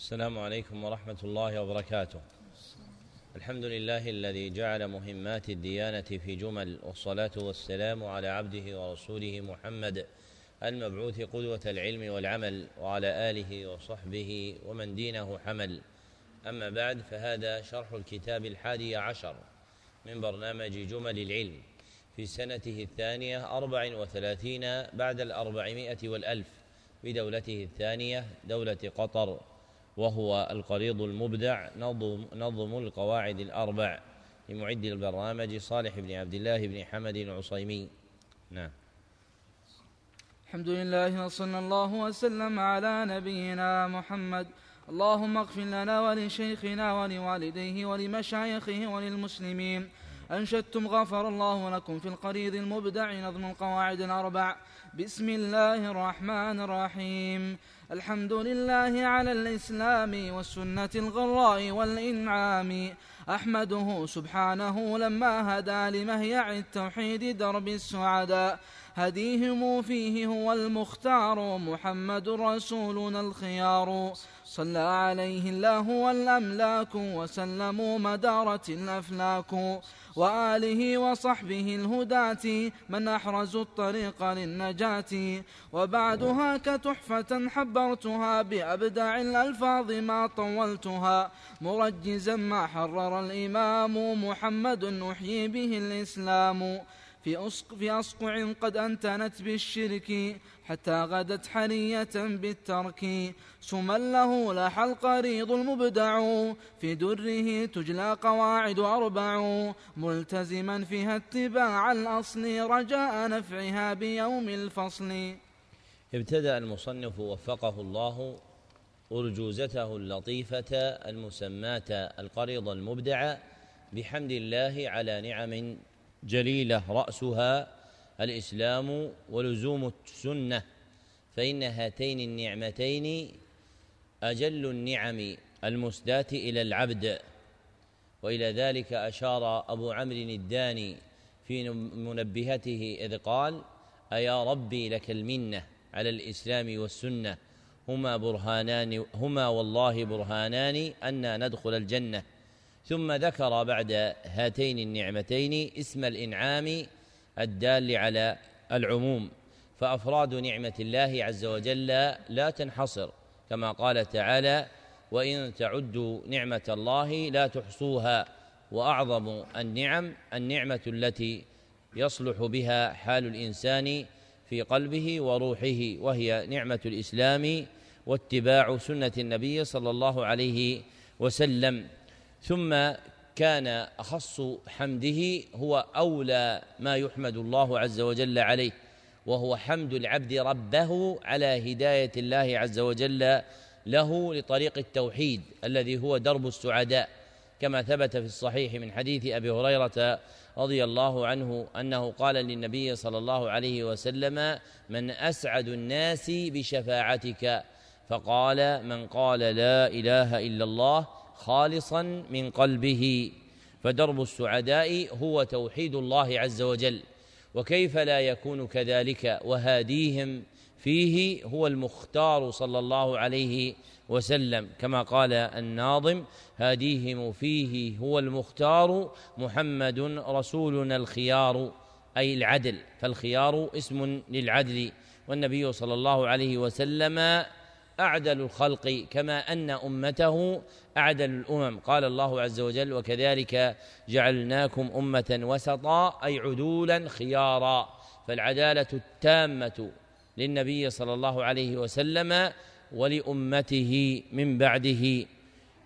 السلام عليكم ورحمة الله وبركاته. الحمد لله الذي جعل مهمات الديانة في جمل والصلاة والسلام على عبده ورسوله محمد المبعوث قدوة العلم والعمل وعلى آله وصحبه ومن دينه حمل. أما بعد فهذا شرح الكتاب الحادي عشر من برنامج جمل العلم في سنته الثانية أربع وثلاثين بعد الأربعمائة والألف بدولته الثانية دولة قطر. وهو القريض المبدع نظم, نظم القواعد الأربع لمعد البرنامج صالح بن عبد الله بن حمد العصيمي. نعم. الحمد لله وصلى الله وسلم على نبينا محمد. اللهم اغفر لنا ولشيخنا ولوالديه ولمشايخه وللمسلمين. أنشدتم غفر الله لكم في القريض المبدع نظم القواعد الأربع. بسم الله الرحمن الرحيم. الحمد لله على الإسلام والسنة الغراء والإنعام. أحمده سبحانه لما هدى لمهيع التوحيد درب السعداء. هديهم فيه هو المختار محمد رسولنا الخيار. صلى عليه الله والأملاك وسلموا مدارة الأفلاك وآله وصحبه الهداة من أحرزوا الطريق للنجاة. وبعدها كتحفة حبرتها بأبدع الألفاظ ما طولتها مرجزا ما حرر الإمام محمد نحيي به الإسلام. في أسق في أصقع قد أنتنت بالشرك حتى غدت حنية بالترك. سما له لاح القريض المبدع في دره تجلى قواعد أربع. ملتزما فيها اتباع الأصل رجاء نفعها بيوم الفصل. ابتدأ المصنف وفقه الله أرجوزته اللطيفة المسماة القريض المبدع بحمد الله على نعم جليلة رأسها الإسلام ولزوم السنة فإن هاتين النعمتين أجل النعم المسداة إلى العبد. وإلى ذلك أشار أبو عمرو الداني في منبهته إذ قال أيا ربي لك المنة على الإسلام والسنة هما برهانان هما والله برهانان أن ندخل الجنة. ثم ذكر بعد هاتين النعمتين اسم الإنعام الدال على العموم. فأفراد نعمة الله عز وجل لا تنحصر كما قال تعالى وإن تعدوا نعمة الله لا تحصوها وأعظم النعم النعمة التي يصلح بها حال الإنسان في قلبه وروحه وهي نعمة الإسلام واتباع سنة النبي صلى الله عليه وسلم. ثم كان أخص حمده هو أولى ما يحمد الله عز وجل عليه وهو حمد العبد ربه على هداية الله عز وجل له لطريق التوحيد الذي هو درب السعداء. كما ثبت في الصحيح من حديث أبي هريرة رضي الله عنه أنه قال للنبي صلى الله عليه وسلم من أسعد الناس بشفاعتك. فقال من قال لا إله إلا الله خالصا من قلبه فدرب السعداء هو توحيد الله عز وجل. وكيف لا يكون كذلك؟ وهاديهم فيه هو المختار صلى الله عليه وسلم. كما قال الناظم هاديهم فيه هو المختار محمد رسولنا الخيار أي العدل. فالخيار اسم للعدل. والنبي صلى الله عليه وسلم أعدل الخلق كما أن أمته أعدل الأمم. قال الله عز وجل وكذلك جعلناكم أمة وسطا أي عدولا خيارا. فالعدالة التامة للنبي صلى الله عليه وسلم ولأمته من بعده.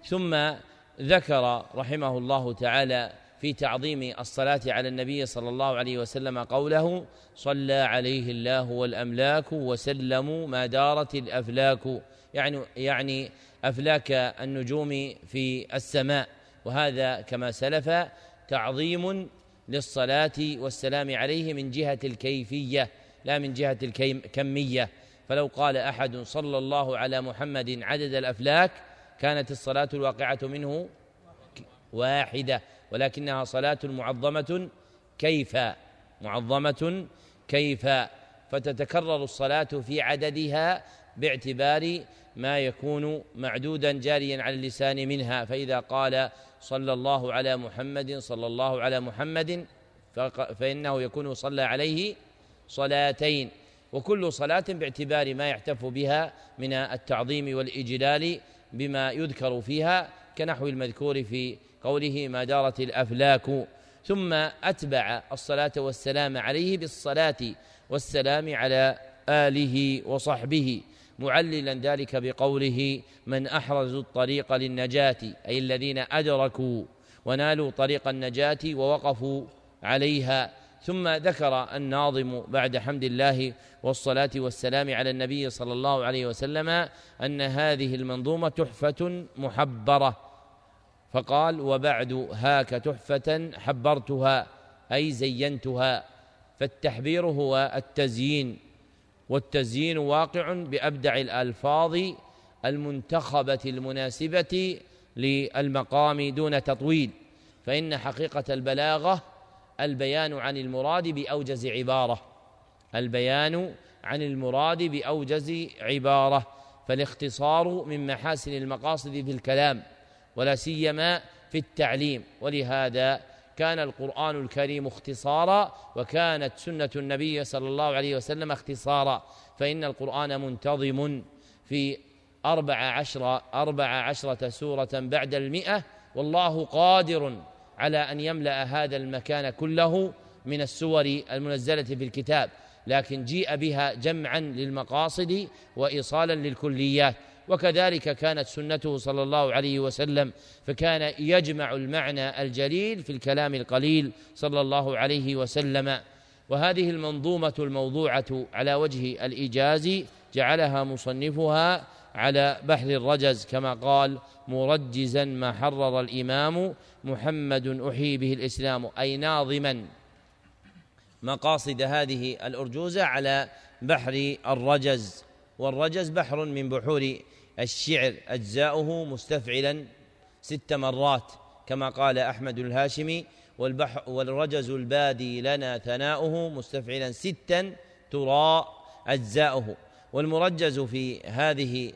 ثم ذكر رحمه الله تعالى في تعظيم الصلاة على النبي صلى الله عليه وسلم قوله صلى عليه الله والأملاك وسلموا ما دارت الأفلاك. يعني يعني أفلاك النجوم في السماء. وهذا كما سلف تعظيم للصلاة والسلام عليه من جهة الكيفية لا من جهة الكمية. فلو قال أحد صلى الله على محمد عدد الأفلاك كانت الصلاة الواقعة منه واحدة. ولكنها صلاة معظمة كيف؟ معظمة كيف؟ فتتكرر الصلاة في عددها باعتبار ما يكون معدودا جاريا على اللسان منها. فإذا قال صلى الله على محمد صلى الله على محمد فإنه يكون صلى عليه صلاتين. وكل صلاة باعتبار ما يحتف بها من التعظيم والإجلال بما يذكر فيها كنحو المذكور في قوله ما دارت الأفلاك ثم أتبع الصلاة والسلام عليه بالصلاة والسلام على آله وصحبه معللا ذلك بقوله من أحرزوا الطريق للنجاة أي الذين أدركوا ونالوا طريق النجاة ووقفوا عليها ثم ذكر الناظم بعد حمد الله والصلاة والسلام على النبي صلى الله عليه وسلم أن هذه المنظومة تحفة محبرة. فقال وبعد هاك تحفة حبرتها أي زينتها. فالتحبير هو التزيين والتزيين واقع بأبدع الألفاظ المنتخبة المناسبة للمقام دون تطويل. فإن حقيقة البلاغة البيان عن المراد بأوجز عبارة البيان عن المراد بأوجز عبارة. فالاختصار من محاسن المقاصد في الكلام. ولا سيما في التعليم. ولهذا كان القرآن الكريم اختصارا وكانت سنة النبي صلى الله عليه وسلم اختصارا. فإن القرآن منتظم في أربع عشر أربع عشرة سورة بعد المئة والله قادر على أن يملأ هذا المكان كله من السور المنزلة في الكتاب. لكن جيء بها جمعا للمقاصد وإيصالا للكليات. وكذلك كانت سنته صلى الله عليه وسلم فكان يجمع المعنى الجليل في الكلام القليل صلى الله عليه وسلم. وهذه المنظومة الموضوعة على وجه الإيجاز جعلها مصنفها على بحر الرجز كما قال مرجزا ما حرر الإمام محمد أحيي به الإسلام أي ناظما. مقاصد هذه الأرجوزة على بحر الرجز والرجز بحر من بحور الشعر أجزاؤه مستفعلا ست مرات كما قال أحمد الهاشمي والبحر والرجز البادي لنا ثناؤه مستفعلا ستا ترى أجزاؤه. والمرجز في هذه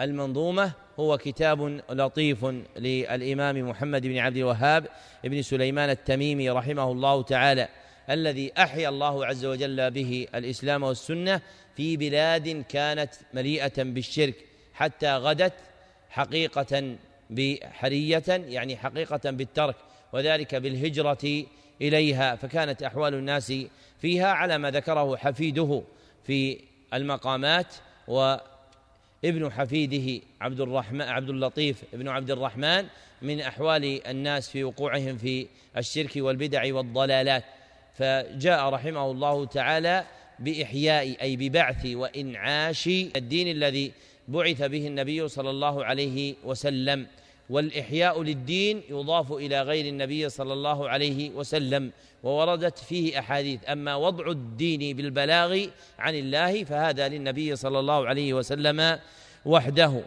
المنظومة هو كتاب لطيف للإمام محمد بن عبد الوهاب بن سليمان التميمي رحمه الله تعالى الذي أحيا الله عز وجل به الإسلام والسنة في بلاد كانت مليئة بالشرك. حتى غدت حقيقة بحرية يعني حقيقة بالترك وذلك بالهجرة إليها. فكانت أحوال الناس فيها على ما ذكره حفيده في المقامات وابن حفيده عبد الرحمن عبد اللطيف ابن عبد الرحمن من أحوال الناس في وقوعهم في الشرك والبدع والضلالات. فجاء رحمه الله تعالى بإحياء أي ببعث وإنعاش الدين الذي بعث به النبي صلى الله عليه وسلم والإحياء للدين يضاف إلى غير النبي صلى الله عليه وسلم ووردت فيه أحاديث. أما وضع الدين بالبلاغ عن الله فهذا للنبي صلى الله عليه وسلم وحده.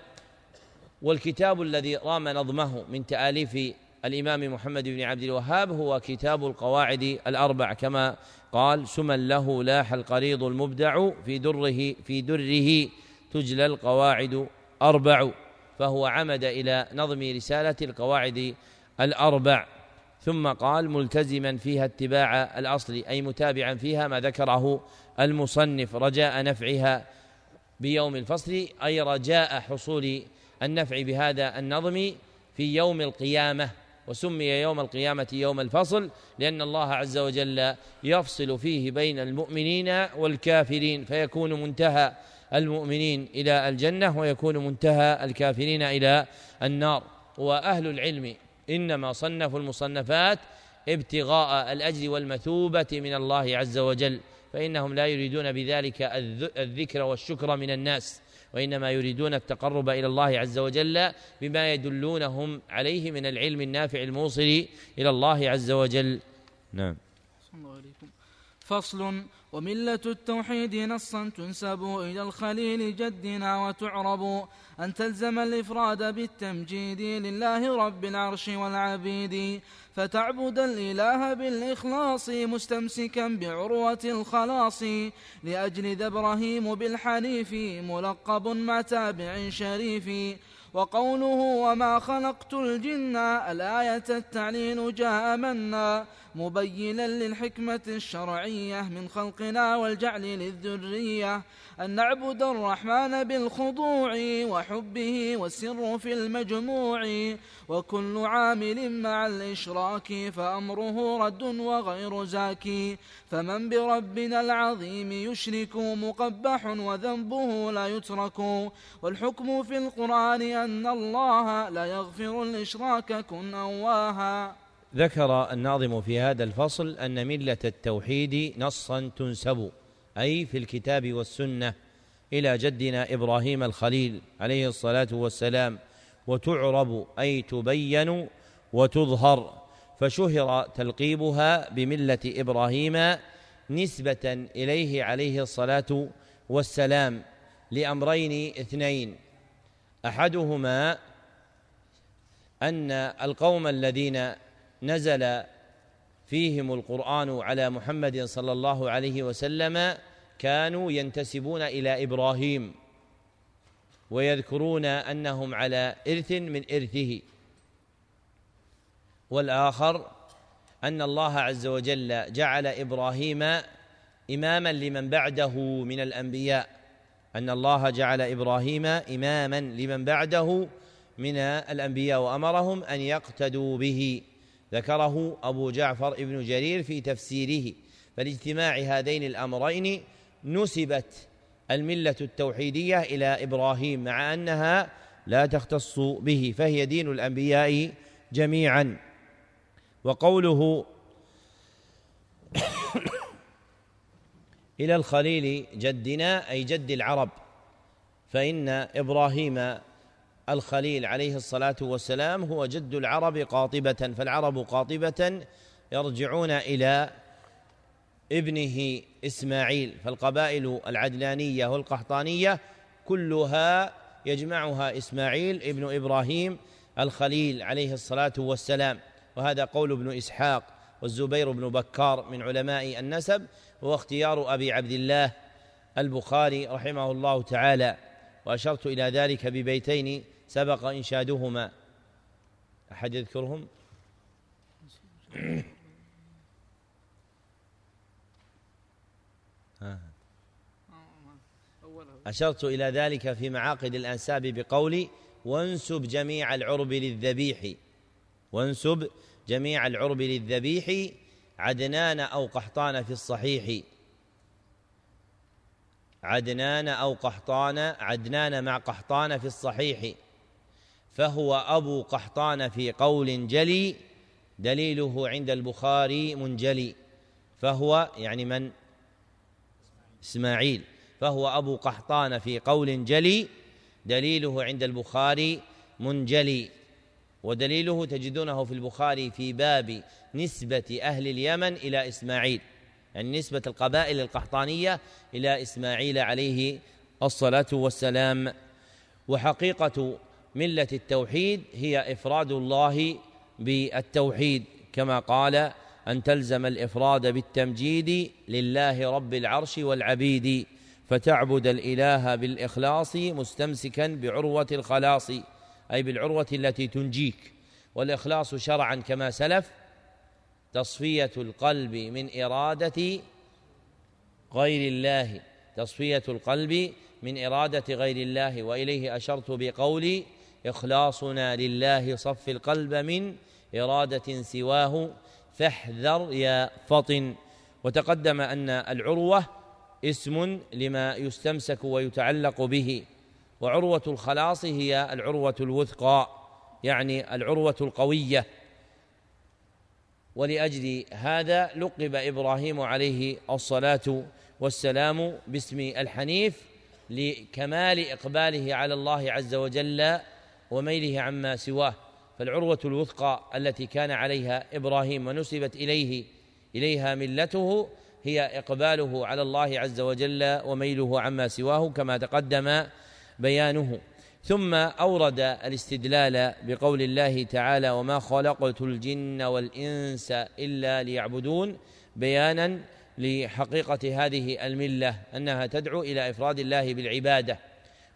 والكتاب الذي رام نظمه من تآليف الإمام محمد بن عبد الوهاب هو كتاب القواعد الأربع كما قال سمن له لاح القريض المبدع في دره في دره تجلى القواعد أربع فهو عمد إلى نظم رسالة القواعد الأربع. ثم قال ملتزما فيها اتباع الأصل أي متابعا فيها ما ذكره المصنف. رجاء نفعها بيوم الفصل أي رجاء حصول النفع بهذا النظم في يوم القيامة. وسمي يوم القيامة يوم الفصل لأن الله عز وجل يفصل فيه بين المؤمنين والكافرين فيكون منتهى المؤمنين إلى الجنة ويكون منتهى الكافرين إلى النار. وأهل العلم إنما صنفوا المصنفات ابتغاء الأجر والمثوبة من الله عز وجل فإنهم لا يريدون بذلك الذكر والشكر من الناس وإنما يريدون التقرب إلى الله عز وجل بما يدلونهم عليه من العلم النافع الموصل إلى الله عز وجل. نعم. فصل وملة التوحيد نصا تنسب إلى الخليل جدنا وتعرب أن تلزم الإفراد بالتمجيد لله رب العرش والعبيد فتعبد الإله بالإخلاص مستمسكا بعروة الخلاص لأجل ذا إبراهيم بالحنيف ملقب مع تابع شريف. وقوله وما خلقت الجن الآية التعليل جاء منا مبينا للحكمة الشرعية من خلقنا والجعل للذرية أن نعبد الرحمن بالخضوع وحبه والسر في المجموع وكل عامل مع الإشراك فأمره رد وغير زاكي فمن بربنا العظيم يشرك مقبح وذنبه لا يترك. والحكم في القرآن أن الله لا يغفر الإشراك كن أواها. ذكر الناظم في هذا الفصل أن ملة التوحيد نصا تنسب أي في الكتاب والسنة إلى جدنا إبراهيم الخليل عليه الصلاة والسلام وتعرب أي تبين وتظهر. فشهر تلقيبها بملة إبراهيم نسبة إليه عليه الصلاة والسلام لأمرين اثنين. أحدهما أن القوم الذين نزل فيهم القرآن على محمد صلى الله عليه وسلم كانوا ينتسبون إلى إبراهيم ويذكرون أنهم على إرث من إرثه. والآخر أن الله عز وجل جعل إبراهيم إماما لمن بعده من الأنبياء. أن الله جعل إبراهيم إماما لمن بعده من الأنبياء وأمرهم أن يقتدوا به. ذكره أبو جعفر ابن جرير في تفسيره فلاجتماع هذين الأمرين نسبت الملة التوحيدية إلى إبراهيم مع أنها لا تختص به فهي دين الأنبياء جميعا. وقوله إلى الخليل جدنا أي جد العرب فإن إبراهيم الخليل عليه الصلاة والسلام هو جد العرب قاطبة فالعرب قاطبة يرجعون إلى ابنه إسماعيل فالقبائل العدنانية والقحطانية كلها يجمعها إسماعيل ابن إبراهيم الخليل عليه الصلاة والسلام. وهذا قول ابن إسحاق والزبير بن بكار من علماء النسب هو اختيار أبي عبد الله البخاري رحمه الله تعالى. وأشرت إلى ذلك ببيتين سبق إنشادهما. أحد يذكرهم؟ أشرت إلى ذلك في معاقد الأنساب بقولي وانسب جميع العرب للذبيح. وانسب جميع العرب للذبيح عدنان أو قحطان في الصحيح. عدنان أو قحطان عدنان مع قحطان في الصحيح. فهو أبو قحطان في قول جلي دليله عند البخاري منجلي. فهو يعني من؟ إسماعيل. فهو أبو قحطان في قول جلي دليله عند البخاري منجلي. ودليله تجدونه في البخاري في باب نسبة أهل اليمن إلى إسماعيل. يعني نسبة القبائل القحطانية إلى إسماعيل عليه الصلاة والسلام. وحقيقة ملة التوحيد هي إفراد الله بالتوحيد كما قال أن تلزم الإفراد بالتمجيد لله رب العرش والعبيد فتعبد الإله بالإخلاص مستمسكا بعروة الخلاص أي بالعروة التي تنجيك. والإخلاص شرعا كما سلف تصفية القلب من إرادة غير الله تصفية القلب من إرادة غير الله وإليه أشرت بقولي إخلاصنا لله صف القلب من إرادة سواه فاحذر يا فطن. وتقدم أن العروة اسم لما يستمسك ويتعلق به. وعروة الخلاص هي العروة الوثقى يعني العروة القوية. ولأجل هذا لقب إبراهيم عليه الصلاة والسلام باسم الحنيف لكمال إقباله على الله عز وجل وميله عما سواه فالعروة الوثقى التي كان عليها إبراهيم ونسبت إليه إليها ملته هي إقباله على الله عز وجل وميله عما سواه كما تقدم بيانه. ثم أورد الاستدلال بقول الله تعالى وما خلقت الجن والإنس إلا ليعبدون بيانا لحقيقة هذه الملة أنها تدعو إلى إفراد الله بالعبادة.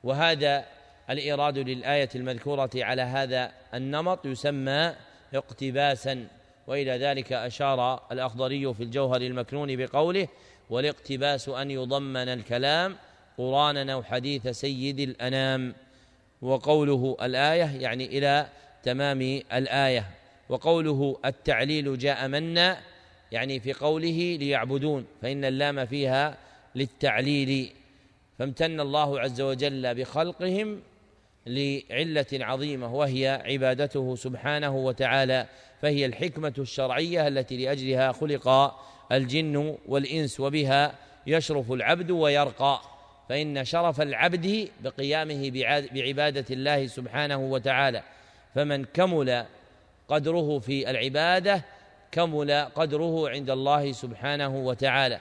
وهذا الإيراد للآية المذكورة على هذا النمط يسمى اقتباسا وإلى ذلك أشار الأخضري في الجوهر المكنون بقوله والاقتباس أن يضمن الكلام قرانا أو حديث سيد الأنام وقوله الآية يعني إلى تمام الآية. وقوله التعليل جاء منا يعني في قوله ليعبدون فإن اللام فيها للتعليل. فامتن الله عز وجل بخلقهم لعلة عظيمة وهي عبادته سبحانه وتعالى فهي الحكمة الشرعية التي لأجلها خلق الجن والإنس وبها يشرف العبد ويرقى. فإن شرف العبد بقيامه بعبادة الله سبحانه وتعالى. فمن كمل قدره في العبادة كمل قدره عند الله سبحانه وتعالى.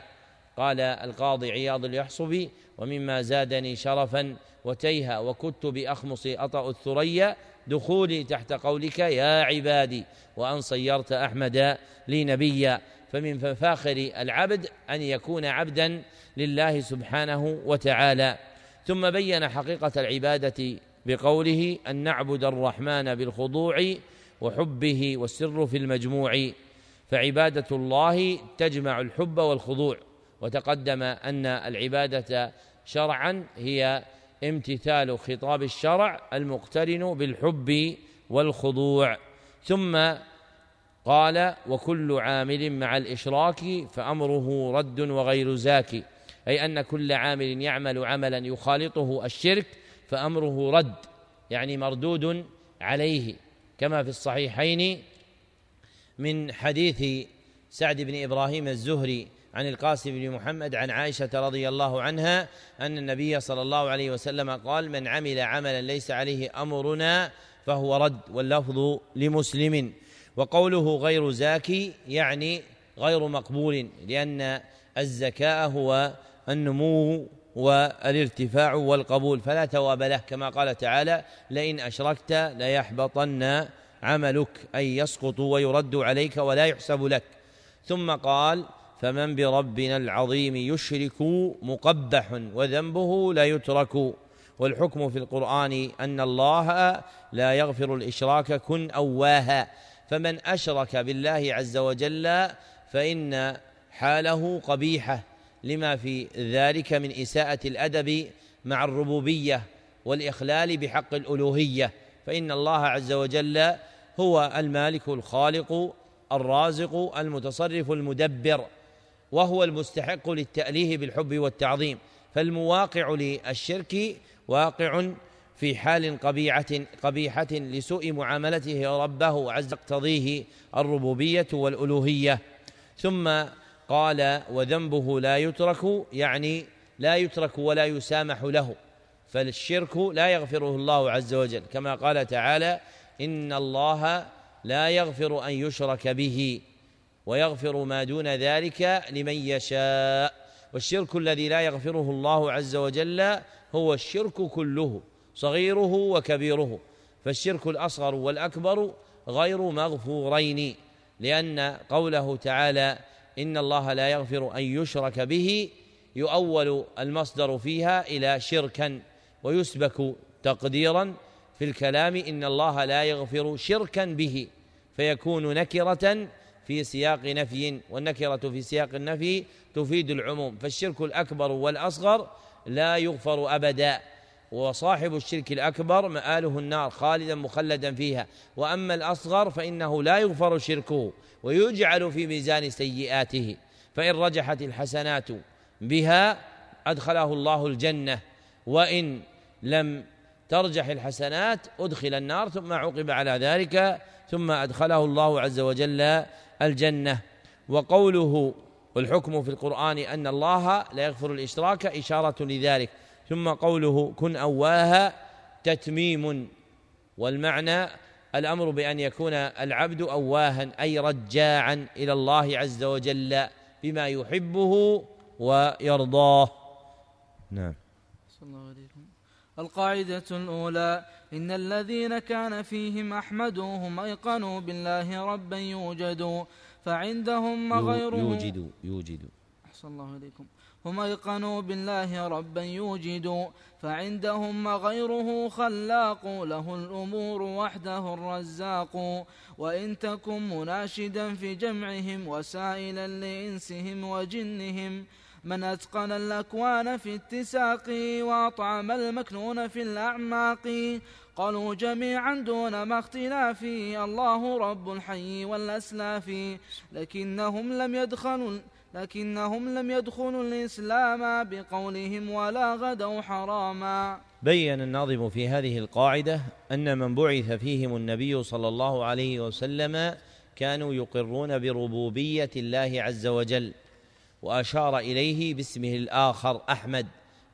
قال القاضي عياض اليحصبي ومما زادني شرفا وتيها وكدت بأخمص أطأ الثريا دخولي تحت قولك يا عبادي وأن صيرت أحمد لي نبيا. فمن مفاخر العبد أن يكون عبدا لله سبحانه وتعالى. ثم بين حقيقة العبادة بقوله أن نعبد الرحمن بالخضوع وحبه والسر في المجموع. فعبادة الله تجمع الحب والخضوع. وتقدم أن العبادة شرعا هي امتثال خطاب الشرع المقترن بالحب والخضوع. ثم قال وكل عامل مع الإشراك فأمره رد وغير زاكي أي أن كل عامل يعمل عملا يخالطه الشرك فأمره رد يعني مردود عليه. كما في الصحيحين من حديث سعد بن إبراهيم الزهري عن القاسم بن محمد عن عائشة رضي الله عنها أن النبي صلى الله عليه وسلم قال من عمل عملا ليس عليه أمرنا فهو رد واللفظ لمسلم. وقوله غير زاكي يعني غير مقبول لأن الزكاء هو النمو والارتفاع والقبول فلا ثواب له. كما قال تعالى لئن أشركت ليحبطن عملك أي يسقط ويرد عليك ولا يحسب لك. ثم قال فمن بربنا العظيم يشرك مقبح وذنبه لا يترك. والحكم في القرآن أن الله لا يغفر الإشراك كن أواها. فمن أشرك بالله عز وجل فإن حاله قبيحة. لما في ذلك من إساءة الأدب مع الربوبية والإخلال بحق الألوهية. فإن الله عز وجل هو المالك الخالق الرازق المتصرف المدبر. وهو المستحق للتأليه بالحب والتعظيم فالمواقع للشرك واقع في حال قبيحة قبيحة لسوء معاملته ربه عز تقتضيه الربوبية والألوهية. ثم قال وذنبه لا يترك يعني لا يترك ولا يسامح له فالشرك لا يغفره الله عز وجل. كما قال تعالى إن الله لا يغفر أن يشرك به. ويغفر ما دون ذلك لمن يشاء. والشرك الذي لا يغفره الله عز وجل هو الشرك كله صغيره وكبيره. فالشرك الأصغر والأكبر غير مغفورين لأن قوله تعالى إن الله لا يغفر أن يشرك به يؤول المصدر فيها إلى شركا ويسبك تقديرا في الكلام إن الله لا يغفر شركا به فيكون نكرة في سياق نفي والنكرة في سياق النفي تفيد العموم. فالشرك الأكبر والأصغر لا يغفر أبدا وصاحب الشرك الأكبر مآله النار خالدا مخلدا فيها. وأما الأصغر فإنه لا يغفر شركه ويجعل في ميزان سيئاته. فإن رجحت الحسنات بها أدخله الله الجنة وإن لم ترجح الحسنات أدخل النار ثم عقب على ذلك ثم أدخله الله عز وجل الجنة. وقوله والحكم في القرآن أن الله لا يغفر الإشراك إشارة لذلك. ثم قوله كن أواها تتميم. والمعنى الأمر بأن يكون العبد أواها أي رجاعا إلى الله عز وجل بما يحبه ويرضاه. نعم. الله عليكم القاعدة الأولى إن الذين كان فيهم أحمدوهم أيقنوا بالله ربا يوجدوا فعندهم غيره يوجد يوجد أحسن الله عليكم هم أيقنوا بالله ربا يوجد فعندهم غيره خلاق له الأمور وحده الرزاق. وإن تكن مناشدا في جمعهم وسائلا لإنسهم وجنهم من أتقن الأكوان في اتساق وأطعم المكنون في الأعماق. قالوا جميعا دون ما اختلاف الله رب الحي والأسلاف. لكنهم لم يدخلوا لكنهم لم يدخلوا الإسلام بقولهم ولا غدوا حراما. بين الناظم في هذه القاعدة أن من بعث فيهم النبي صلى الله عليه وسلم كانوا يقرون بربوبية الله عز وجل. وأشار إليه باسمه الآخر أحمد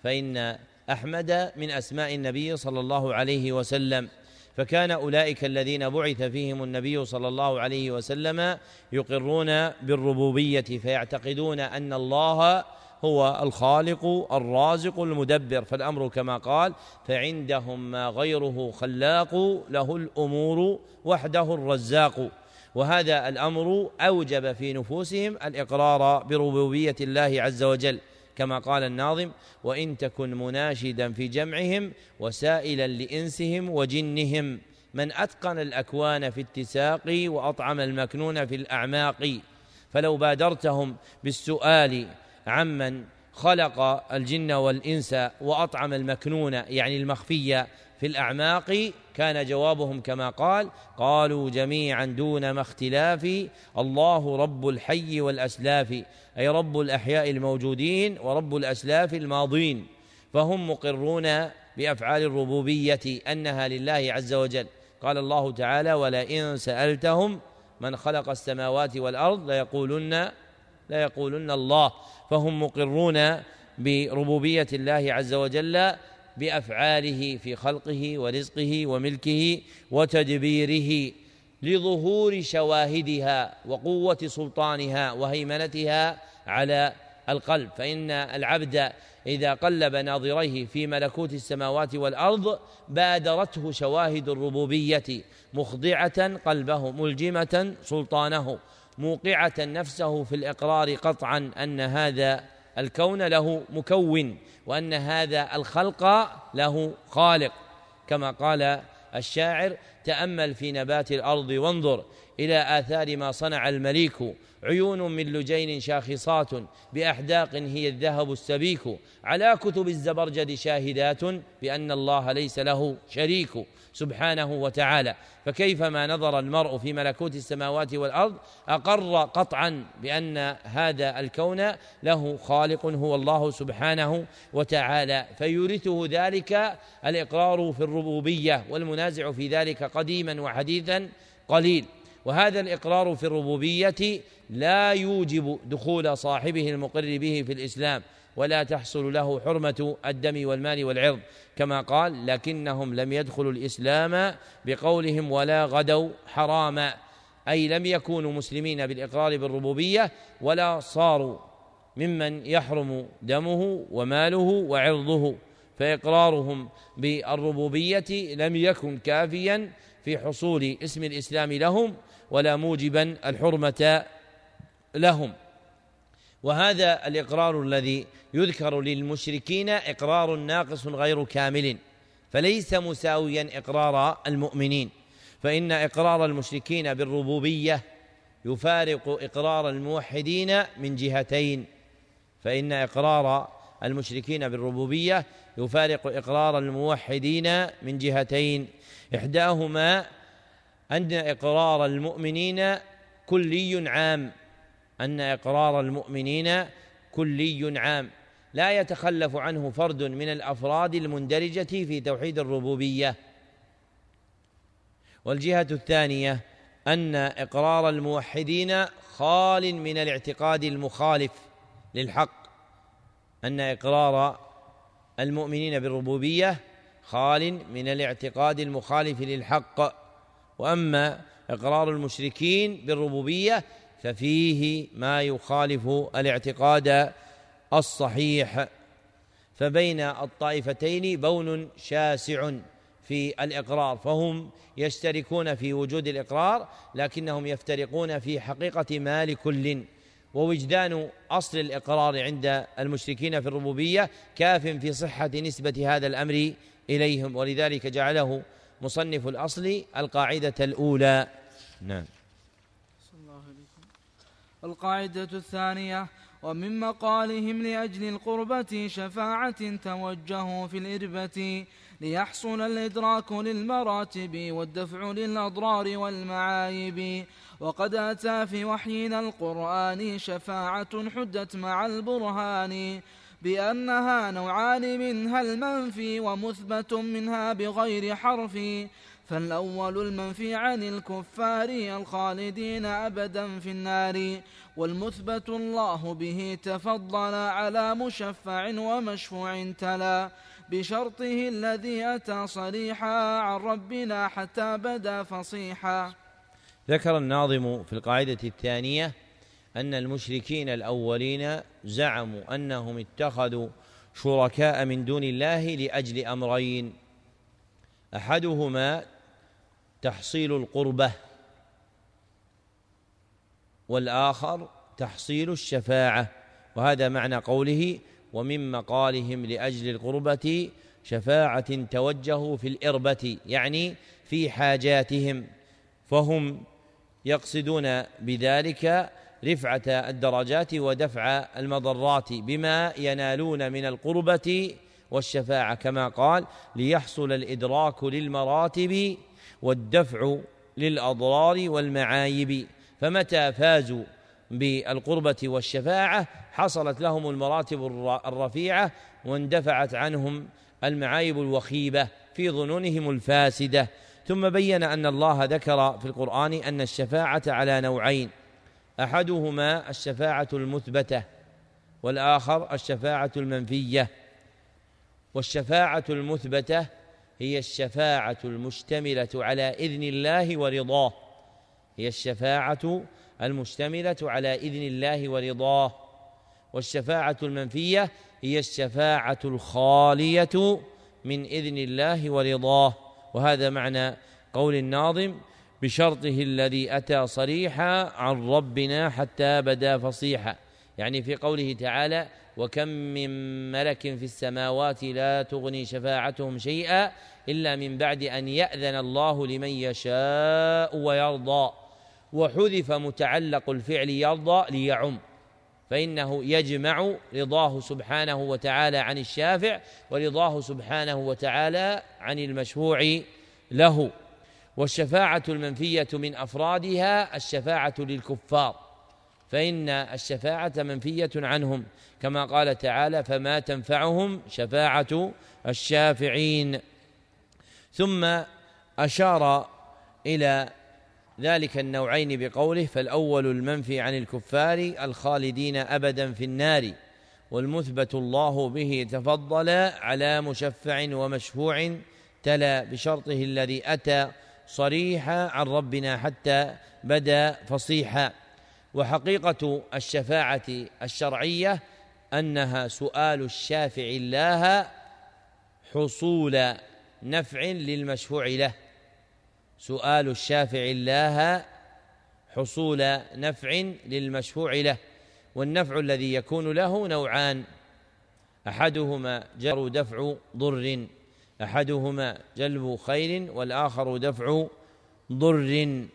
فإن أحمد من أسماء النبي صلى الله عليه وسلم فكان أولئك الذين بعث فيهم النبي صلى الله عليه وسلم يقرون بالربوبية فيعتقدون أن الله هو الخالق الرازق المدبر فالأمر كما قال فعندهم ما غيره خلاق له الأمور وحده الرزاق. وهذا الأمر أوجب في نفوسهم الإقرار بربوبية الله عز وجل كما قال الناظم وإن تكن مناشدا في جمعهم وسائلا لإنسهم وجنهم من أتقن الأكوان في اتساق وأطعم المكنون في الأعماق فلو بادرتهم بالسؤال عمن خلق الجن والإنس وأطعم المكنون يعني المخفي في الأعماق كان جوابهم كما قال قالوا جميعا دون ما اختلاف الله رب الحي والأسلاف أي رب الأحياء الموجودين ورب الأسلاف الماضين فهم مقرون بأفعال الربوبية أنها لله عز وجل. قال الله تعالى ولئن سألتهم من خلق السماوات والأرض ليقولن ليقولن الله. فهم مقرون بربوبية الله عز وجل بأفعاله في خلقه ورزقه وملكه وتدبيره لظهور شواهدها وقوة سلطانها وهيمنتها على القلب. فإن العبد إذا قلب ناظريه في ملكوت السماوات والأرض بادرته شواهد الربوبية مخضعة قلبه ملجمة سلطانه موقعة نفسه في الإقرار قطعا أن هذا الكون له مكون وأن هذا الخلق له خالق كما قال الشاعر تأمل في نبات الأرض وانظر إلى آثار ما صنع المليك. عيون من لجين شاخصات بأحداق هي الذهب السبيك. على كتب الزبرجد شاهدات بأن الله ليس له شريك سبحانه وتعالى. فكيفما نظر المرء في ملكوت السماوات والأرض أقر قطعا بأن هذا الكون له خالق هو الله سبحانه وتعالى. فيورثه ذلك الإقرار في الربوبية والمنازع في ذلك قديما وحديثا قليل. وهذا الإقرار في الربوبية لا يوجب دخول صاحبه المقر به في الإسلام ولا تحصل له حرمة الدم والمال والعرض. كما قال لكنهم لم يدخلوا الإسلام بقولهم ولا غدوا حراما. أي لم يكونوا مسلمين بالإقرار بالربوبية ولا صاروا ممن يحرم دمه وماله وعرضه. فإقرارهم بالربوبية لم يكن كافيا في حصول اسم الإسلام لهم ولا موجبا الحرمة لهم. وهذا الإقرار الذي يذكر للمشركين إقرار ناقص غير كامل فليس مساويا إقرار المؤمنين. فإن إقرار المشركين بالربوبية يفارق إقرار الموحدين من جهتين فإن إقرار المشركين بالربوبية يفارق إقرار الموحدين من جهتين. إحداهما أن إقرار المؤمنين كلي عام أن إقرار المؤمنين كلي عام. لا يتخلف عنه فرد من الأفراد المندرجة في توحيد الربوبية. والجهة الثانية أن إقرار الموحدين خال من الاعتقاد المخالف للحق. أن إقرار المؤمنين بالربوبية خال من الاعتقاد المخالف للحق. وأما إقرار المشركين بالربوبية ففيه ما يخالف الاعتقاد الصحيح. فبين الطائفتين بون شاسع في الإقرار فهم يشتركون في وجود الإقرار لكنهم يفترقون في حقيقة ما لكل ووجدان أصل الإقرار عند المشركين في الربوبية كاف في صحة نسبة هذا الأمر إليهم ولذلك جعله مصنف الأصل القاعدة الأولى. نعم. القاعدة الثانية ومن مقالهم لأجل القربة شفاعة توجهوا في الإربة ليحصل الإدراك للمراتب والدفع للأضرار والمعايب. وقد أتى في وحينا القرآن شفاعة حدت مع البرهان بأنها نوعان منها المنفي ومثبت منها بغير حرف فالأول المنفي عن الكفار الخالدين أبدا في النار والمثبت الله به تفضل على مشفع ومشفوع تلا بشرطه الذي أتى صريحا عن ربنا حتى بدا فصيحا. ذكر الناظم في القاعدة الثانية أن المشركين الأولين زعموا أنهم اتخذوا شركاء من دون الله لأجل أمرين. أحدهما تحصيل القربة والآخر تحصيل الشفاعة. وهذا معنى قوله ومن مقالهم لأجل القربة شفاعة توجهوا في الإربة يعني في حاجاتهم فهم يقصدون بذلك رفعة الدرجات ودفع المضرات بما ينالون من القربة والشفاعة كما قال ليحصل الإدراك للمراتب والدفع للأضرار والمعايب. فمتى فازوا بالقربة والشفاعة؟ حصلت لهم المراتب الرفيعة واندفعت عنهم المعايب الوخيبة في ظنونهم الفاسدة. ثم بين أن الله ذكر في القرآن أن الشفاعة على نوعين. أحدهما الشفاعة المثبتة والآخر الشفاعة المنفية. والشفاعة المثبتة هي الشفاعة المشتملة على إذن الله ورضاه. هي الشفاعة المشتملة على إذن الله ورضاه. والشفاعة المنفية هي الشفاعة الخالية من إذن الله ورضاه. وهذا معنى قول الناظم بشرطه الذي أتى صريحا عن ربنا حتى بدا فصيحا. يعني في قوله تعالى وكم من ملك في السماوات لا تغني شفاعتهم شيئا إلا من بعد أن يأذن الله لمن يشاء ويرضى. وحذف متعلق الفعل يرضى ليعم. فإنه يجمع رضاه سبحانه وتعالى عن الشافع ورضاه سبحانه وتعالى عن المشفوع له. والشفاعة المنفية من أفرادها الشفاعة للكفار فإن الشفاعة منفية عنهم كما قال تعالى فما تنفعهم شفاعة الشافعين ثم أشار إلى ذلك النوعين بقوله فالأول المنفي عن الكفار الخالدين أبدا في النار والمثبت الله به تفضل على مشفع ومشفوع تلا بشرطه الذي أتى صريحا عن ربنا حتى بدا فصيحا. وحقيقة الشفاعة الشرعية أنها سؤال الشافع الله حصول نفع للمشفوع له. سؤال الشافع الله حصول نفع للمشفوع له والنفع الذي يكون له نوعان أحدهما جر دفع ضر أحدهما جلب خير والآخر دفع ضر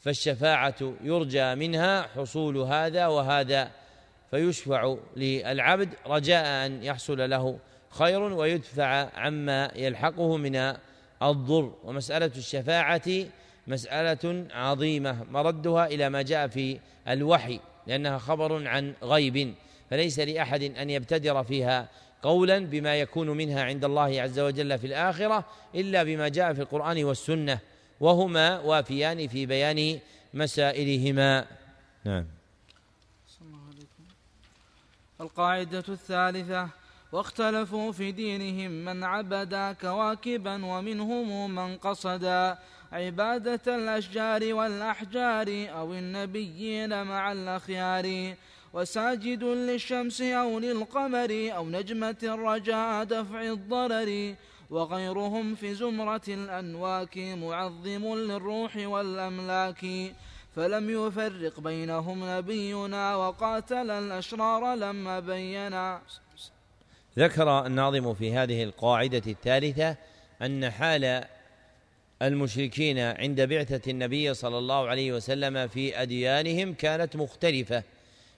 فالشفاعة يرجى منها حصول هذا وهذا فيشفع للعبد رجاء أن يحصل له خير ويدفع عما يلحقه من الضر ومسألة الشفاعة مسألة عظيمة مردها إلى ما جاء في الوحي لأنها خبر عن غيب فليس لأحد أن يبتدر فيها قولا بما يكون منها عند الله عز وجل في الآخرة إلا بما جاء في القرآن والسنة وهما وافيان في بيان مسائلهما. نعم. القاعدة الثالثة واختلفوا في دينهم من عبدا كواكبا ومنهم من قصدا عبادة الأشجار والأحجار أو النبيين مع الأخيار وساجد للشمس أو للقمر أو نجمة رجاء دفع الضرر وغيرهم في زمرة الأنواك معظم للروح والأملاك. فلم يفرق بينهم نبينا وقاتل الأشرار لما بينا. ذكر الناظم في هذه القاعدة الثالثة أن حال المشركين عند بعثة النبي صلى الله عليه وسلم في أديانهم كانت مختلفة.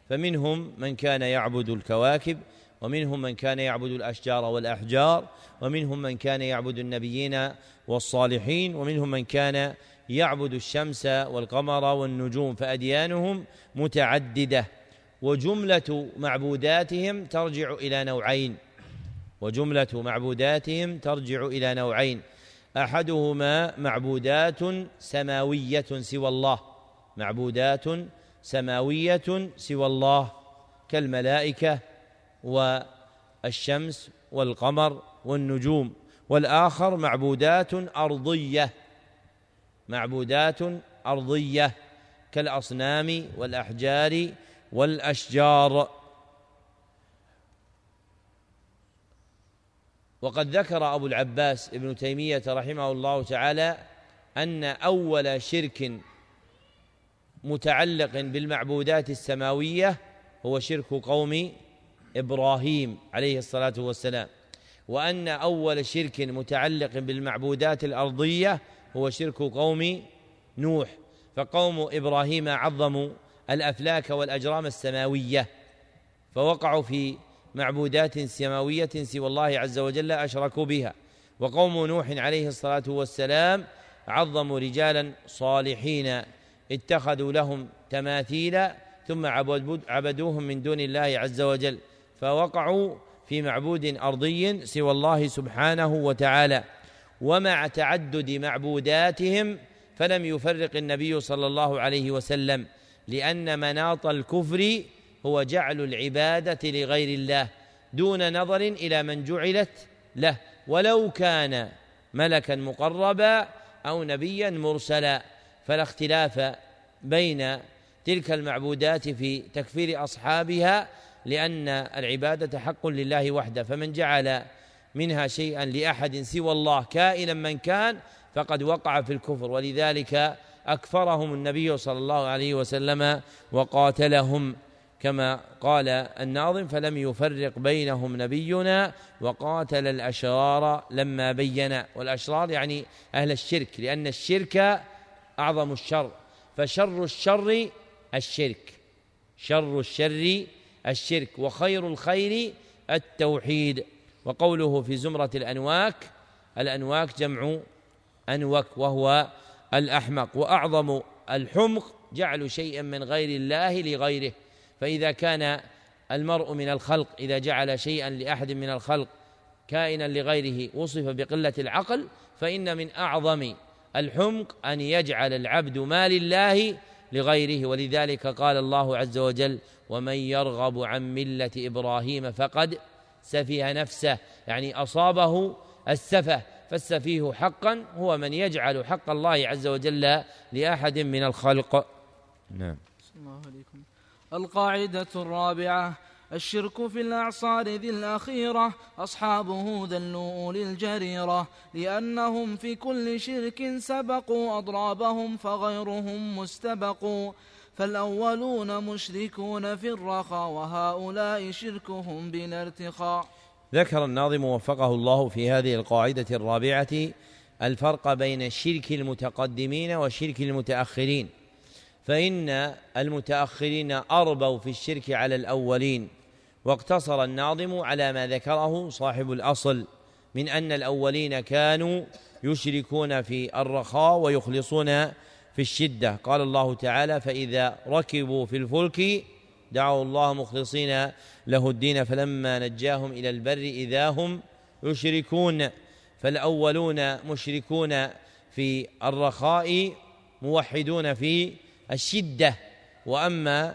فمنهم من كان يعبد الكواكب ومنهم من كان يعبد الأشجار والأحجار ومنهم من كان يعبد النبيين والصالحين ومنهم من كان يعبد الشمس والقمر والنجوم. فأديانهم متعددة وجملة معبوداتهم ترجع إلى نوعين. وجملة معبوداتهم ترجع إلى نوعين. أحدهما معبودات سماوية سوى الله. معبودات سماوية سوى الله. كالملائكة والشمس والقمر والنجوم. والآخر معبودات أرضية. معبودات أرضية كالأصنام والأحجار والأشجار. وقد ذكر أبو العباس ابن تيمية رحمه الله تعالى أن أول شرك متعلق بالمعبودات السماوية هو شرك قوم إبراهيم عليه الصلاة والسلام وأن أول شرك متعلق بالمعبودات الأرضية هو شرك قوم نوح فقوم إبراهيم عظموا الأفلاك والأجرام السماوية فوقعوا في معبودات سماوية سوى الله عز وجل أشركوا بها. وقوم نوح عليه الصلاة والسلام عظموا رجالا صالحين اتخذوا لهم تماثيل ثم عبدوهم من دون الله عز وجل فوقعوا في معبود أرضي سوى الله سبحانه وتعالى. ومع تعدد معبوداتهم فلم يفرق النبي صلى الله عليه وسلم لأن مناط الكفر هو جعل العبادة لغير الله دون نظر إلى من جعلت له ولو كان ملكا مقربا أو نبيا مرسلا. فلا اختلاف بين تلك المعبودات في تكفير أصحابها لأن العبادة حق لله وحده. فمن جعل منها شيئا لأحد سوى الله كائنا من كان فقد وقع في الكفر. ولذلك أكفرهم النبي صلى الله عليه وسلم وقاتلهم. كما قال الناظم فلم يفرق بينهم نبينا وقاتل الأشرار لما بين. والأشرار يعني أهل الشرك لأن الشرك أعظم الشر. فشر الشر الشرك شر الشر الشرك وخير الخير التوحيد. وقوله في زمرة الأنواك الأنواك جمع أنوك وهو الأحمق. وأعظم الحمق جعل شيئا من غير الله لغيره. فإذا كان المرء من الخلق إذا جعل شيئا لأحد من الخلق كائنا لغيره وصف بقلة العقل فإن من أعظم الحمق أن يجعل العبد ما لله لغيره. ولذلك قال الله عز وجل ومن يرغب عن ملة إبراهيم فقد سفه نفسه يعني أصابه السفه فالسفيه حقا هو من يجعل حق الله عز وجل لأحد من الخلق. نعم. الله عليكم. القاعدة الرابعة الشرك في الأعصار ذي الأخيرة أصحابه ذلوا أولي الجريرة لأنهم في كل شرك سبقوا أضرابهم فغيرهم مستبق. فالأولون مشركون في الرخاء وهؤلاء شركهم بلا ارتخاء ذكر الناظم وفقه الله في هذه القاعدة الرابعة الفرق بين الشرك المتقدمين وشرك المتأخرين. فإن المتأخرين أربوا في الشرك على الأولين واقتصر الناظم على ما ذكره صاحب الأصل من أن الأولين كانوا يشركون في الرخاء ويخلصون في الشدة. قال الله تعالى فإذا ركبوا في الفلك دعوا الله مخلصين له الدين فلما نجاهم إلى البر إذا هم يشركون. فالأولون مشركون في الرخاء موحدون في الشدة وأما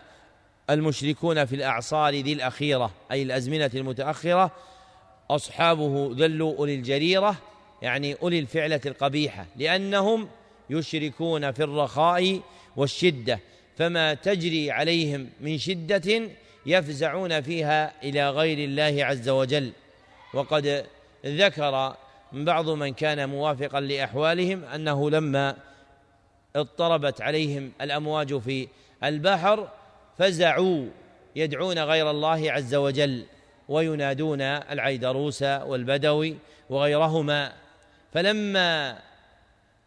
المشركون في الأعصار ذي الأخيرة أي الأزمنة المتأخرة أصحابه ذلوا أولي الجريرة يعني أولي الفعلة القبيحة لأنهم يشركون في الرخاء والشدة فما تجري عليهم من شدة يفزعون فيها إلى غير الله عز وجل. وقد ذكر بعض من كان موافقا لأحوالهم أنه لما اضطربت عليهم الأمواج في البحر فزعوا يدعون غير الله عز وجل وينادون العيدروس والبدوي وغيرهما. فلما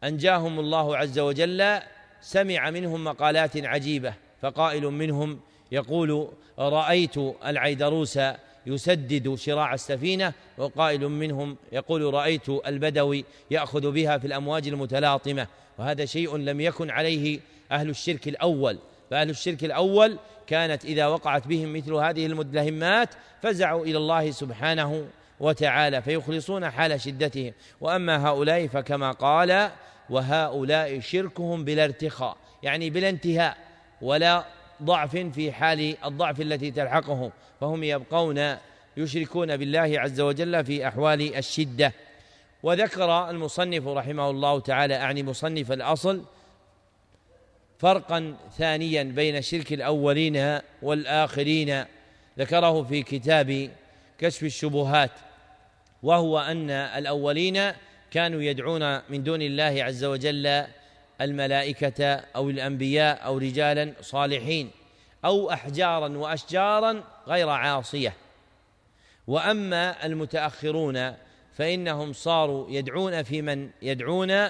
أنجاهم الله عز وجل سمع منهم مقالات عجيبة فقائل منهم يقول رأيت العيدروس يسدد شراع السفينة وقائل منهم يقول رأيت البدوي يأخذ بها في الأمواج المتلاطمة وهذا شيء لم يكن عليه أهل الشرك الأول. فأهل الشرك الأول كانت إذا وقعت بهم مثل هذه المدلهمات فزعوا إلى الله سبحانه وتعالى فيخلصون حال شدتهم. وأما هؤلاء فكما قال وهؤلاء شركهم بلا ارتخاء. يعني بلا انتهاء ولا ضعف في حال الضعف التي تلحقهم. فهم يبقون يشركون بالله عز وجل في أحوال الشدة. وذكر المصنف رحمه الله تعالى اعني مصنف الأصل فرقا ثانيا بين شرك الأولين والآخرين. ذكره في كتاب كشف الشبهات وهو أن الأولين كانوا يدعون من دون الله عز وجل الملائكة أو الأنبياء أو رجالا صالحين أو احجارا واشجارا غير عاصية. وأما المتأخرون فإنهم صاروا يدعون في من؟ يدعون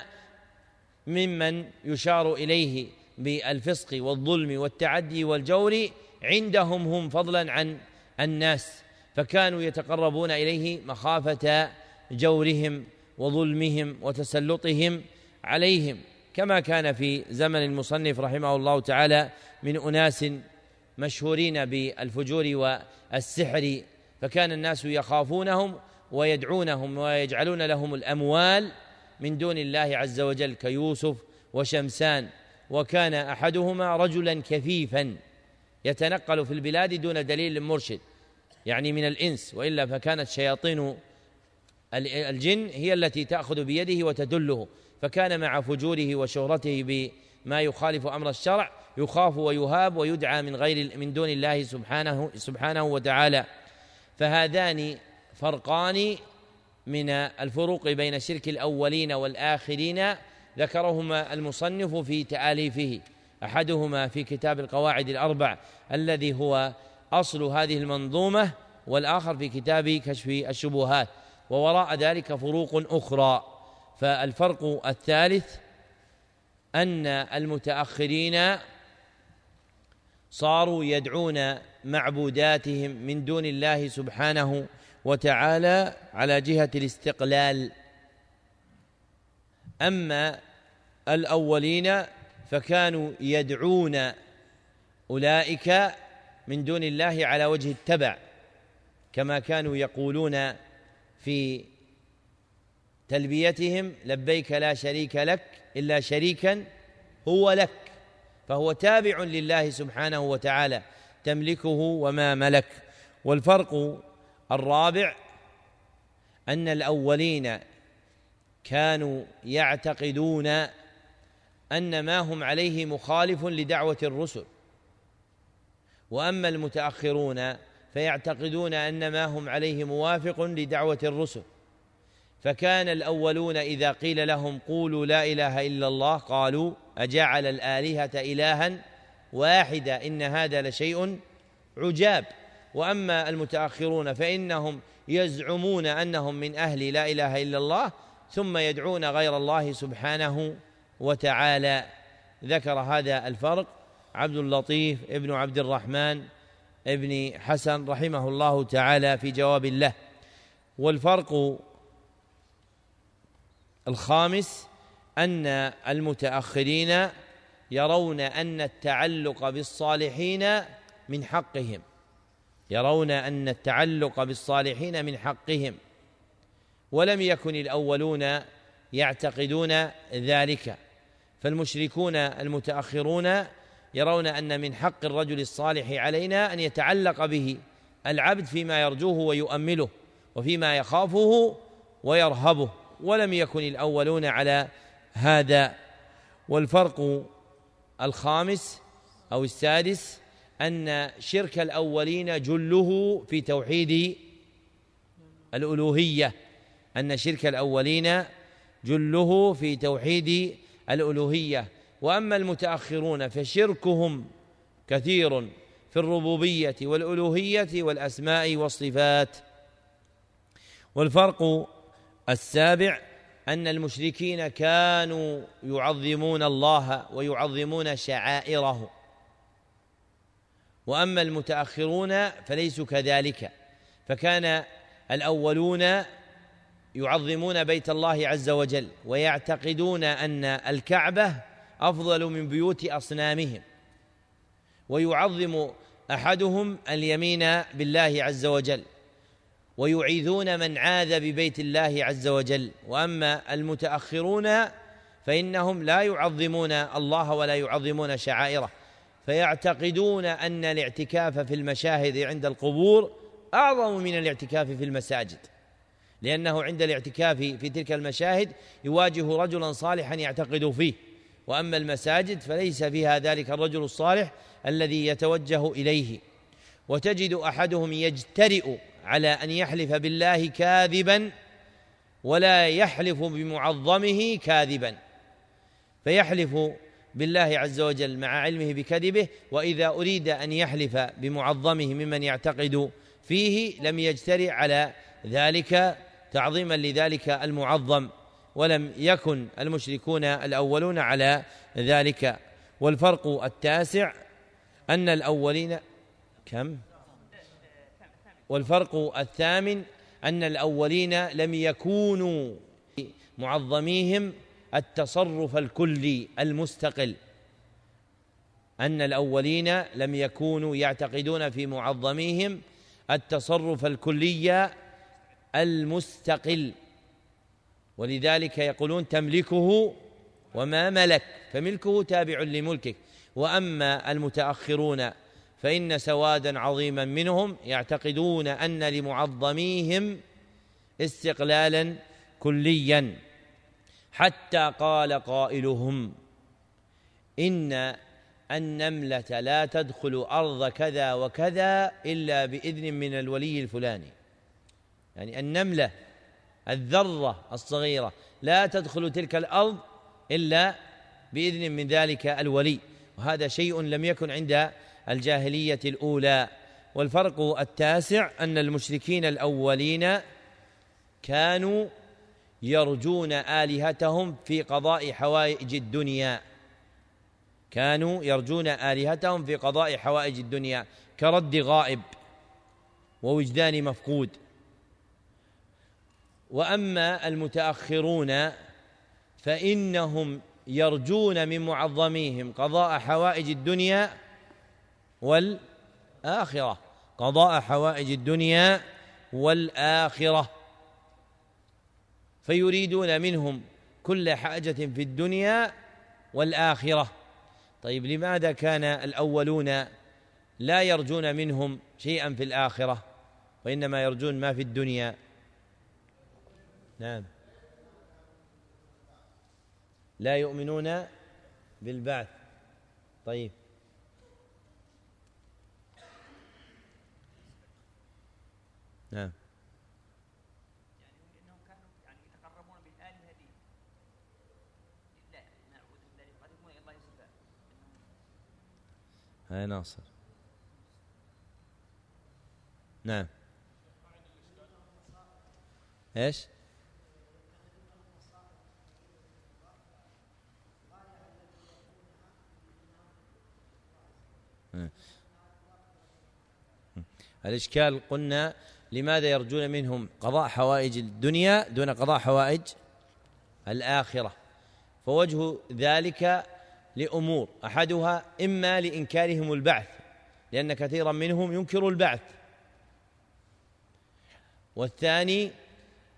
ممن يشار إليه بالفسق والظلم والتعدي والجور عندهم هم فضلا عن الناس فكانوا يتقربون إليه مخافة جورهم وظلمهم وتسلطهم عليهم. كما كان في زمن المصنف رحمه الله تعالى من أناس مشهورين بالفجور والسحر فكان الناس يخافونهم ويدعونهم ويجعلون لهم الأموال من دون الله عز وجل كيوسف وشمسان. وكان أحدهما رجلا كفيفا يتنقل في البلاد دون دليل مرشد يعني من الإنس وإلا فكانت شياطين الجن هي التي تأخذ بيده وتدله. فكان مع فجوره وشهرته بما يخالف أمر الشرع يخاف ويهاب ويدعى من غير من دون الله سبحانه سبحانه وتعالى. فهذان فرقان من الفروق بين الشرك الأولين والآخرين ذكرهما المصنف في تآليفه أحدهما في كتاب القواعد الأربع الذي هو أصل هذه المنظومة والآخر في كتاب كشف الشبهات ووراء ذلك فروق أخرى. فالفرق الثالث أن المتأخرين صاروا يدعون معبوداتهم من دون الله سبحانه وتعالى على جهة الاستقلال. أما الأولين فكانوا يدعون أولئك من دون الله على وجه التبع كما كانوا يقولون في تلبيتهم لبيك لا شريك لك إلا شريكا هو لك فهو تابع لله سبحانه وتعالى تملكه وما ملك. والفرق الرابع أن الأولين كانوا يعتقدون أن ما هم عليه مخالف لدعوة الرسل. وأما المتأخرون فيعتقدون أن ما هم عليه موافق لدعوة الرسل. فكان الأولون إذا قيل لهم قولوا لا إله إلا الله قالوا أجعل الآلهة الها واحدة إن هذا لشيء عجاب. وأما المتأخرون فإنهم يزعمون أنهم من أهل لا إله إلا الله ثم يدعون غير الله سبحانه وتعالى. ذكر هذا الفرق عبد اللطيف ابن عبد الرحمن ابن حسن رحمه الله تعالى في جواب الله والفرق الخامس أن المتأخرين يرون أن التعلق بالصالحين من حقهم. يرون أن التعلق بالصالحين من حقهم ولم يكن الأولون يعتقدون ذلك فالمشركون المتأخرون يرون أن من حق الرجل الصالح علينا أن يتعلق به العبد فيما يرجوه ويؤمله وفيما يخافه ويرهبه ولم يكن الأولون على هذا. والفرق الخامس أو السادس أن شرك الأولين جله في توحيد الألوهية. أن شرك الأولين جله في توحيد الألوهية. وأما المتأخرون فشركهم كثير في الربوبية والألوهية والأسماء والصفات. والفرق السابع أن المشركين كانوا يعظمون الله ويعظمون شعائره. وأما المتأخرون فليسوا كذلك. فكان الأولون يعظمون بيت الله عز وجل ويعتقدون أن الكعبة أفضل من بيوت أصنامهم ويعظم أحدهم اليمين بالله عز وجل ويعيذون من عاذ ببيت الله عز وجل. وأما المتأخرون فإنهم لا يعظمون الله ولا يعظمون شعائره. فيعتقدون أن الاعتكاف في المشاهد عند القبور أعظم من الاعتكاف في المساجد. لأنه عند الاعتكاف في تلك المشاهد يواجه رجلا صالحا يعتقد فيه. وأما المساجد فليس فيها ذلك الرجل الصالح الذي يتوجه إليه. وتجد أحدهم يجترئ على أن يحلف بالله كاذبا ولا يحلف بمعظمه كاذبا. فيحلف بالله عز وجل مع علمه بكذبه وإذا أريد أن يحلف بمعظمه ممن يعتقد فيه لم يجترئ على ذلك تعظيما لذلك المعظم ولم يكن المشركون الأولون على ذلك. والفرق التاسع أن الأولين كم؟ والفرق الثامن أن الأولين لم يكونوا معظميهم التصرف الكلي المستقل. أن الأولين لم يكونوا يعتقدون في معظميهم التصرف الكلي المستقل. ولذلك يقولون تملكه وما ملك فملكه تابع لملكك. وأما المتأخرون فإن سوادا عظيما منهم يعتقدون أن لمعظميهم استقلالا كليا. حتى قال قائلهم إن النملة لا تدخل أرض كذا وكذا إلا بإذن من الولي الفلاني. يعني النملة الذرة الصغيرة لا تدخل تلك الأرض إلا بإذن من ذلك الولي. وهذا شيء لم يكن عند الجاهلية الأولى. والفرق التاسع أن المشركين الأولين كانوا يرجون آلهتهم في قضاء حوائج الدنيا. كانوا يرجون آلهتهم في قضاء حوائج الدنيا. كرد غائب ووجدان مفقود. وأما المتأخرون فإنهم يرجون من معظميهم قضاء حوائج الدنيا والآخرة. قضاء حوائج الدنيا والآخرة. فيريدون منهم كل حاجة في الدنيا والآخرة. طيب لماذا كان الأولون لا يرجون منهم شيئا في الآخرة؟ وإنما يرجون ما في الدنيا. نعم. لا يؤمنون بالبعث. طيب. نعم. هاي ناصر. نعم. إيش؟ الإشكال قلنا لماذا يرجون منهم قضاء حوائج الدنيا دون قضاء حوائج الآخرة. فوجه ذلك لأمور. أحدها إما لإنكارهم البعث لأن كثيرا منهم ينكر البعث. والثاني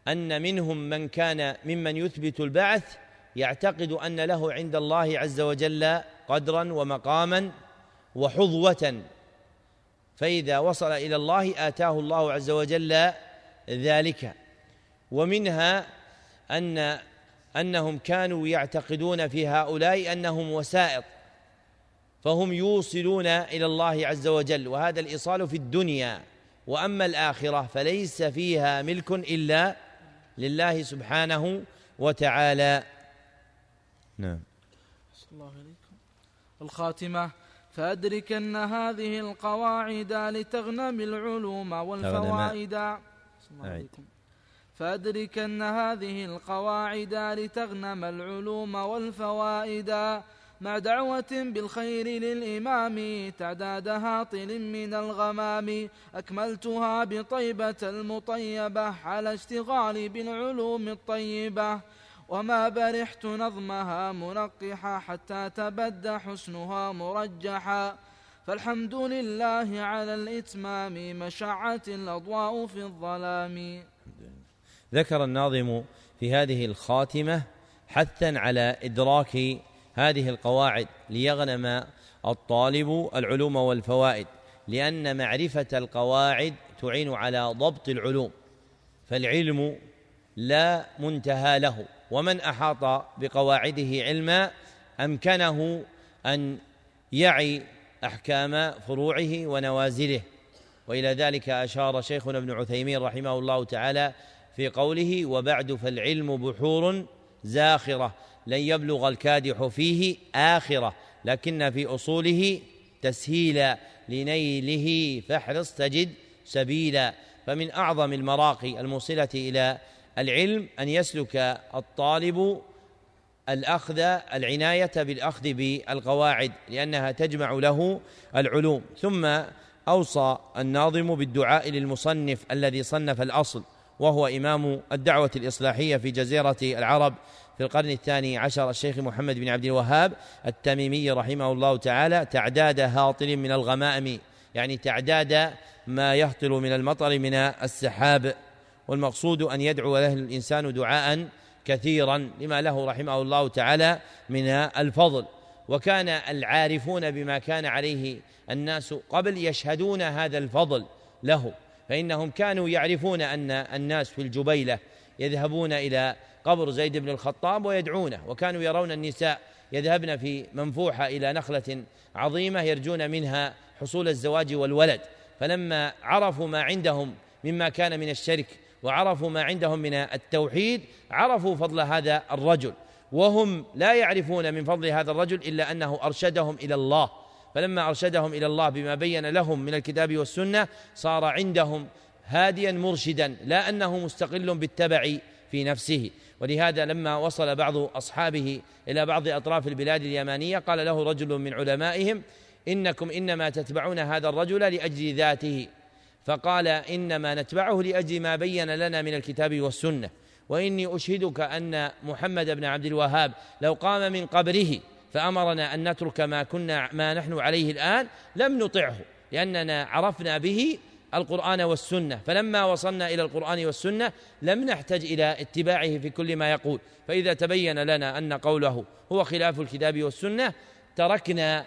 أن منهم من كان ممن يثبت البعث يعتقد أن له عند الله عز وجل قدرا ومقاما وحظوة. فإذا وصل إلى الله آتاه الله عز وجل ذلك. ومنها أن أنهم كانوا يعتقدون في هؤلاء أنهم وسائط فهم يوصلون إلى الله عز وجل وهذا الإيصال في الدنيا وأما الآخرة فليس فيها ملك إلا لله سبحانه وتعالى. نعم. الله عليكم الخاتمة فأدركن هذه القواعد لتغنم العلوم والفوائد. فأدركن هذه القواعد لتغنم العلوم والفوائد. مع دعوة بالخير للإمام تعداد هاطل من الغمام. أكملتها بطيبة المطيبة على اشتغالي بالعلوم الطيبة. وما برحت نظمها منقحا حتى تبدى حسنها مرجحا. فالحمد لله على الإتمام مشعة الأضواء في الظلام. ذكر الناظم في هذه الخاتمة حثا على إدراك هذه القواعد ليغنم الطالب العلوم والفوائد لأن معرفة القواعد تعين على ضبط العلوم فالعلم لا منتهى له ومن أحاط بقواعده علما أمكنه أن يعي أحكام فروعه ونوازله. وإلى ذلك أشار شيخنا ابن عثيمين رحمه الله تعالى في قوله وبعد فالعلم بحور زاخرة لن يبلغ الكادح فيه آخرة لكن في أصوله تسهيلا لنيله فاحرص تجد سبيلا. فمن أعظم المراقي الموصلة إلى العلم أن يسلك الطالب الأخذ العناية بالأخذ بالقواعد لأنها تجمع له العلوم. ثم أوصى الناظم بالدعاء للمصنف الذي صنف الأصل. وهو إمام الدعوة الإصلاحية في جزيرة العرب في القرن الثاني عشر الشيخ محمد بن عبد الوهاب التميمي رحمه الله تعالى تعداد هاطل من الغمائم يعني تعداد ما يهطل من المطر من السحاب. والمقصود أن يدعو له الإنسان دعاء كثيرا لما له رحمه الله تعالى من الفضل. وكان العارفون بما كان عليه الناس قبل يشهدون هذا الفضل له. فإنهم كانوا يعرفون أن الناس في الجبيلة يذهبون إلى قبر زيد بن الخطاب ويدعونه وكانوا يرون النساء يذهبن في منفوحة إلى نخلة عظيمة يرجون منها حصول الزواج والولد. فلما عرفوا ما عندهم مما كان من الشرك وعرفوا ما عندهم من التوحيد عرفوا فضل هذا الرجل. وهم لا يعرفون من فضل هذا الرجل إلا أنه أرشدهم إلى الله. فلما أرشدهم إلى الله بما بين لهم من الكتاب والسنة صار عندهم هاديا مرشدا لا أنه مستقل بالتبع في نفسه. ولهذا لما وصل بعض أصحابه إلى بعض أطراف البلاد اليمانية قال له رجل من علمائهم إنكم إنما تتبعون هذا الرجل لأجل ذاته. فقال إنما نتبعه لأجل ما بين لنا من الكتاب والسنة. وإني أشهدك أن محمد بن عبد الوهاب لو قام من قبره فأمرنا أن نترك ما كنا ما نحن عليه الآن لم نطعه لأننا عرفنا به القرآن والسنة. فلما وصلنا إلى القرآن والسنة لم نحتج إلى اتباعه في كل ما يقول. فإذا تبين لنا أن قوله هو خلاف الكتاب والسنة تركنا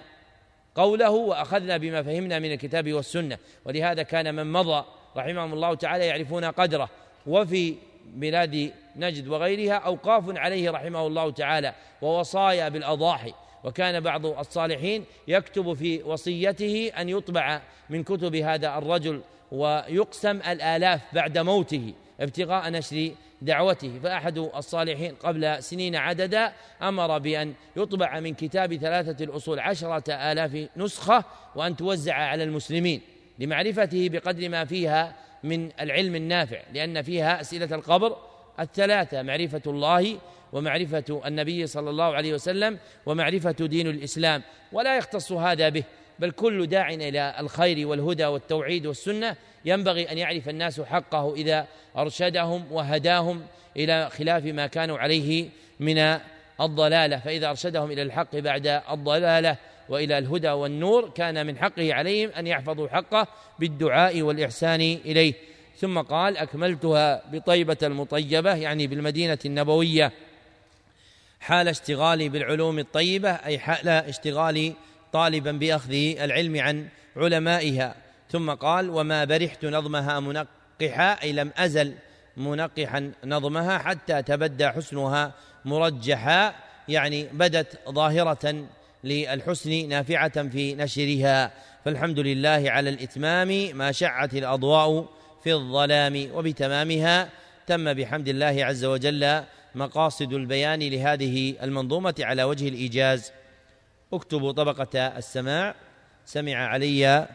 قوله وأخذنا بما فهمنا من الكتاب والسنة. ولهذا كان من مضى رحمهم الله تعالى يعرفون قدره. وفي بلاد نجد وغيرها اوقاف عليه رحمه الله تعالى ووصايا بالأضاحي. وكان بعض الصالحين يكتب في وصيته أن يطبع من كتب هذا الرجل ويقسم الآلاف بعد موته ابتغاء نشر دعوته. فأحد الصالحين قبل سنين عددا أمر بأن يطبع من كتاب ثلاثة الأصول عشرة آلاف نسخة وأن توزع على المسلمين لمعرفته بقدر ما فيها من العلم النافع لأن فيها أسئلة القبر الثلاثة معرفة الله ومعرفة النبي صلى الله عليه وسلم ومعرفة دين الإسلام. ولا يختص هذا به بل كل داع إلى الخير والهدى والتوحيد والسنة. ينبغي أن يعرف الناس حقه إذا أرشدهم وهداهم إلى خلاف ما كانوا عليه من الضلالة. فإذا أرشدهم إلى الحق بعد الضلالة وإلى الهدى والنور كان من حقه عليهم أن يحفظوا حقه بالدعاء والإحسان إليه. ثم قال أكملتها بطيبة المطيبة يعني بالمدينة النبوية. حال اشتغالي بالعلوم الطيبة أي حال اشتغالي طالبا بأخذ العلم عن علمائها. ثم قال وما برحت نظمها منقحا أي لم أزل منقحا نظمها حتى تبدى حسنها مرجحا يعني بدت ظاهرة للحسن نافعة في نشرها. فالحمد لله على الإتمام ما شعت الأضواء في الظلام وبتمامها. تم بحمد الله عز وجل مقاصد البيان لهذه المنظومة على وجه الإيجاز. اكتبوا طبقة السماع. سمع علي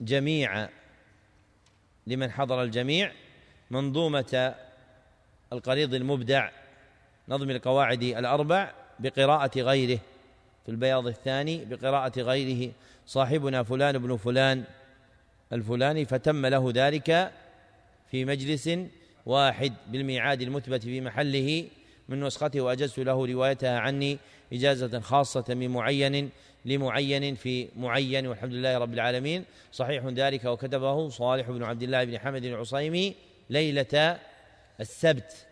جميع لمن حضر الجميع منظومة القريض المبدع نظم القواعد الأربع. بقراءة غيره في البياض الثاني بقراءة غيره صاحبنا فلان بن فلان الفلاني فتم له ذلك في مجلس واحد بالميعاد المثبت في محله من نسخته وأجزت له روايتها عني إجازة خاصة من معين لمعين في معين والحمد لله رب العالمين. صحيح ذلك وكتبه صالح بن عبد الله بن حمد العصيمي ليلة السبت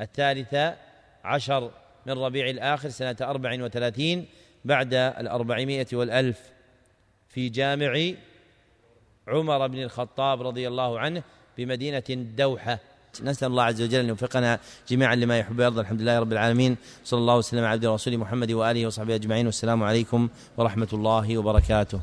الثالثة عشر من ربيع الآخر سنة أربع وثلاثين بعد الأربعمائة والألف في جامع عمر بن الخطاب رضي الله عنه بمدينة دوحة. نسأل الله عز وجل أن يوفقنا جميعا لما يحب ويرضى. الحمد لله رب العالمين. صلى الله وسلم على عبد رسول محمد وآله وصحبه أجمعين. والسلام عليكم ورحمة الله وبركاته.